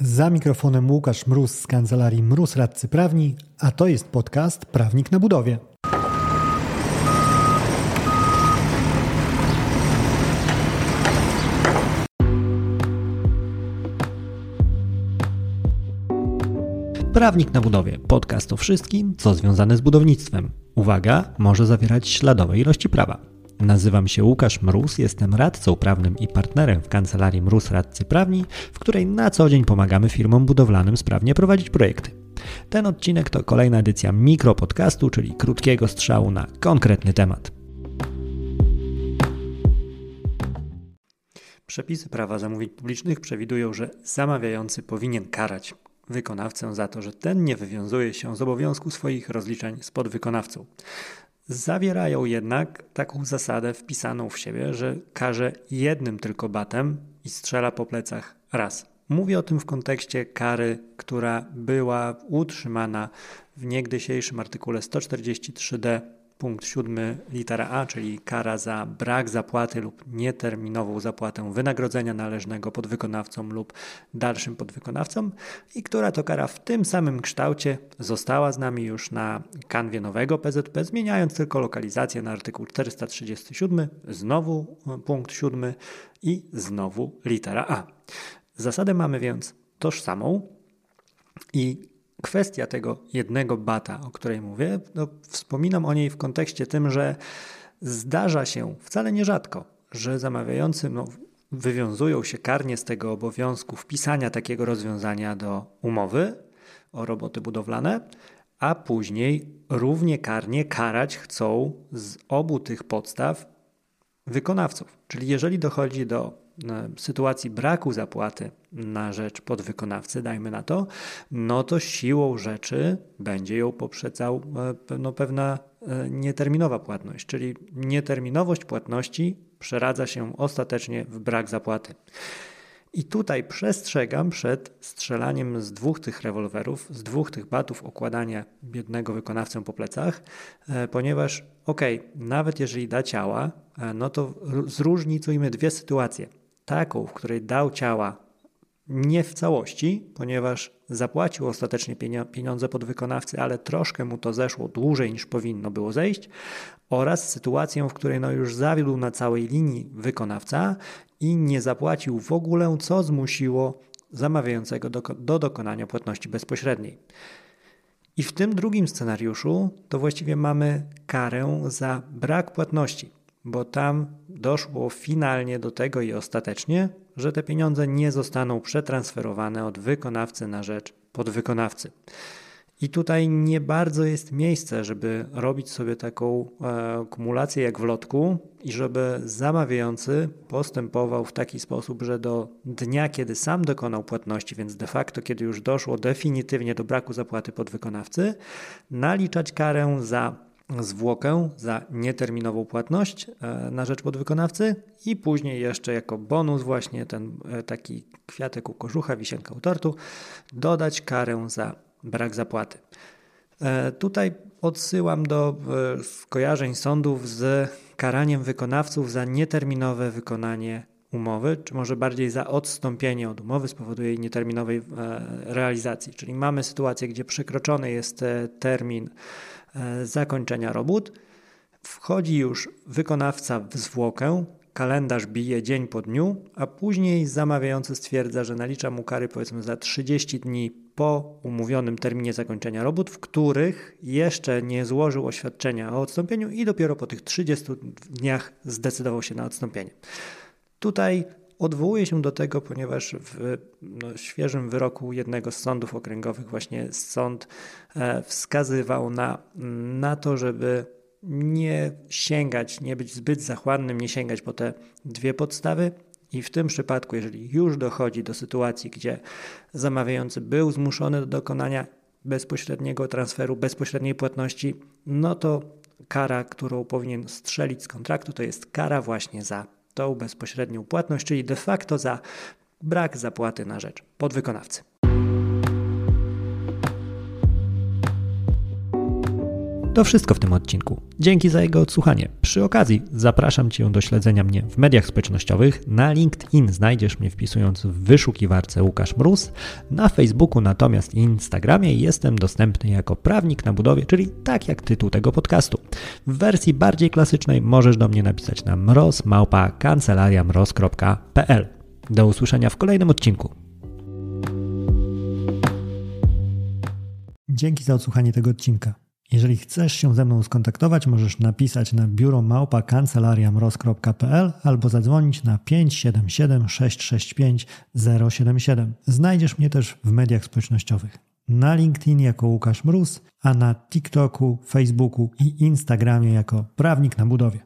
Za mikrofonem Łukasz Mróz z kancelarii Mróz Radcy Prawni, a to jest podcast Prawnik na budowie. Prawnik na budowie. Podcast o wszystkim, co związane z budownictwem. Uwaga, może zawierać śladowe ilości prawa. Nazywam się Łukasz Mróz, jestem radcą prawnym i partnerem w kancelarii Mróz Radcy Prawni, w której na co dzień pomagamy firmom budowlanym sprawnie prowadzić projekty. Ten odcinek to kolejna edycja mikropodcastu, czyli krótkiego strzału na konkretny temat. Przepisy prawa zamówień publicznych przewidują, że zamawiający powinien karać wykonawcę za to, że ten nie wywiązuje się z obowiązku swoich rozliczeń z podwykonawcą. Zawierają jednak taką zasadę wpisaną w siebie, że karze jednym tylko batem i strzela po plecach raz. Mówię o tym w kontekście kary, która była utrzymana w niegdysiejszym artykule 143d Punkt siódmy, litera A, czyli kara za brak zapłaty lub nieterminową zapłatę wynagrodzenia należnego podwykonawcom lub dalszym podwykonawcom i która to kara w tym samym kształcie została z nami już na kanwie nowego PZP, zmieniając tylko lokalizację na artykuł 437, znowu punkt siódmy i znowu litera A. Zasadę mamy więc tożsamą i kwestia tego jednego bata, o której mówię, no, wspominam o niej w kontekście tym, że zdarza się wcale nierzadko, że zamawiający no, wywiązują się karnie z tego obowiązku wpisania takiego rozwiązania do umowy o roboty budowlane, a później równie karnie karać chcą z obu tych podstaw wykonawców. Czyli jeżeli dochodzi do sytuacji braku zapłaty na rzecz podwykonawcy, dajmy na to, no to siłą rzeczy będzie ją poprzedzał e, no, pewna e, nieterminowa płatność, czyli nieterminowość płatności przeradza się ostatecznie w brak zapłaty. I tutaj przestrzegam przed strzelaniem z dwóch tych rewolwerów, z dwóch tych batów okładania biednego wykonawcę po plecach, e, ponieważ okej, okay, nawet jeżeli da ciała, no to zróżnicujmy dwie sytuacje taką, w której dał ciała nie w całości, ponieważ zapłacił ostatecznie pieniądze pod wykonawcy, ale troszkę mu to zeszło dłużej niż powinno było zejść, oraz sytuację, w której no już zawiódł na całej linii wykonawca i nie zapłacił w ogóle, co zmusiło zamawiającego do, do dokonania płatności bezpośredniej. I w tym drugim scenariuszu to właściwie mamy karę za brak płatności bo tam doszło finalnie do tego i ostatecznie, że te pieniądze nie zostaną przetransferowane od wykonawcy na rzecz podwykonawcy. I tutaj nie bardzo jest miejsce, żeby robić sobie taką e, kumulację jak w lotku i żeby zamawiający postępował w taki sposób, że do dnia, kiedy sam dokonał płatności, więc de facto, kiedy już doszło definitywnie do braku zapłaty podwykonawcy, naliczać karę za zwłokę za nieterminową płatność e, na rzecz podwykonawcy i później jeszcze jako bonus właśnie ten e, taki kwiatek u kożucha, wisienka u tortu, dodać karę za brak zapłaty. E, tutaj odsyłam do skojarzeń sądów z karaniem wykonawców za nieterminowe wykonanie umowy, czy może bardziej za odstąpienie od umowy z powodu jej nieterminowej realizacji. Czyli mamy sytuację, gdzie przekroczony jest termin E, zakończenia robót. Wchodzi już wykonawca w zwłokę, kalendarz bije dzień po dniu, a później zamawiający stwierdza, że nalicza mu kary powiedzmy za 30 dni po umówionym terminie zakończenia robót, w których jeszcze nie złożył oświadczenia o odstąpieniu i dopiero po tych 30 dniach zdecydował się na odstąpienie. Tutaj Odwołuję się do tego, ponieważ w no, świeżym wyroku jednego z sądów okręgowych właśnie sąd e, wskazywał na, na to, żeby nie sięgać, nie być zbyt zachłannym, nie sięgać po te dwie podstawy. I w tym przypadku, jeżeli już dochodzi do sytuacji, gdzie zamawiający był zmuszony do dokonania bezpośredniego transferu, bezpośredniej płatności, no to kara, którą powinien strzelić z kontraktu, to jest kara właśnie za tą bezpośrednią płatność, czyli de facto za brak zapłaty na rzecz podwykonawcy. To wszystko w tym odcinku. Dzięki za jego odsłuchanie. Przy okazji zapraszam Cię do śledzenia mnie w mediach społecznościowych. Na LinkedIn znajdziesz mnie wpisując w wyszukiwarce Łukasz Mróz. Na Facebooku natomiast i Instagramie jestem dostępny jako prawnik na budowie, czyli tak jak tytuł tego podcastu. W wersji bardziej klasycznej możesz do mnie napisać na mrozmałpa.kancelariamroz.pl. Do usłyszenia w kolejnym odcinku. Dzięki za odsłuchanie tego odcinka. Jeżeli chcesz się ze mną skontaktować, możesz napisać na biuro małpa kancelariamroz.pl albo zadzwonić na 577 665 077. Znajdziesz mnie też w mediach społecznościowych. Na LinkedIn jako Łukasz Mróz, a na TikToku, Facebooku i Instagramie jako Prawnik na Budowie.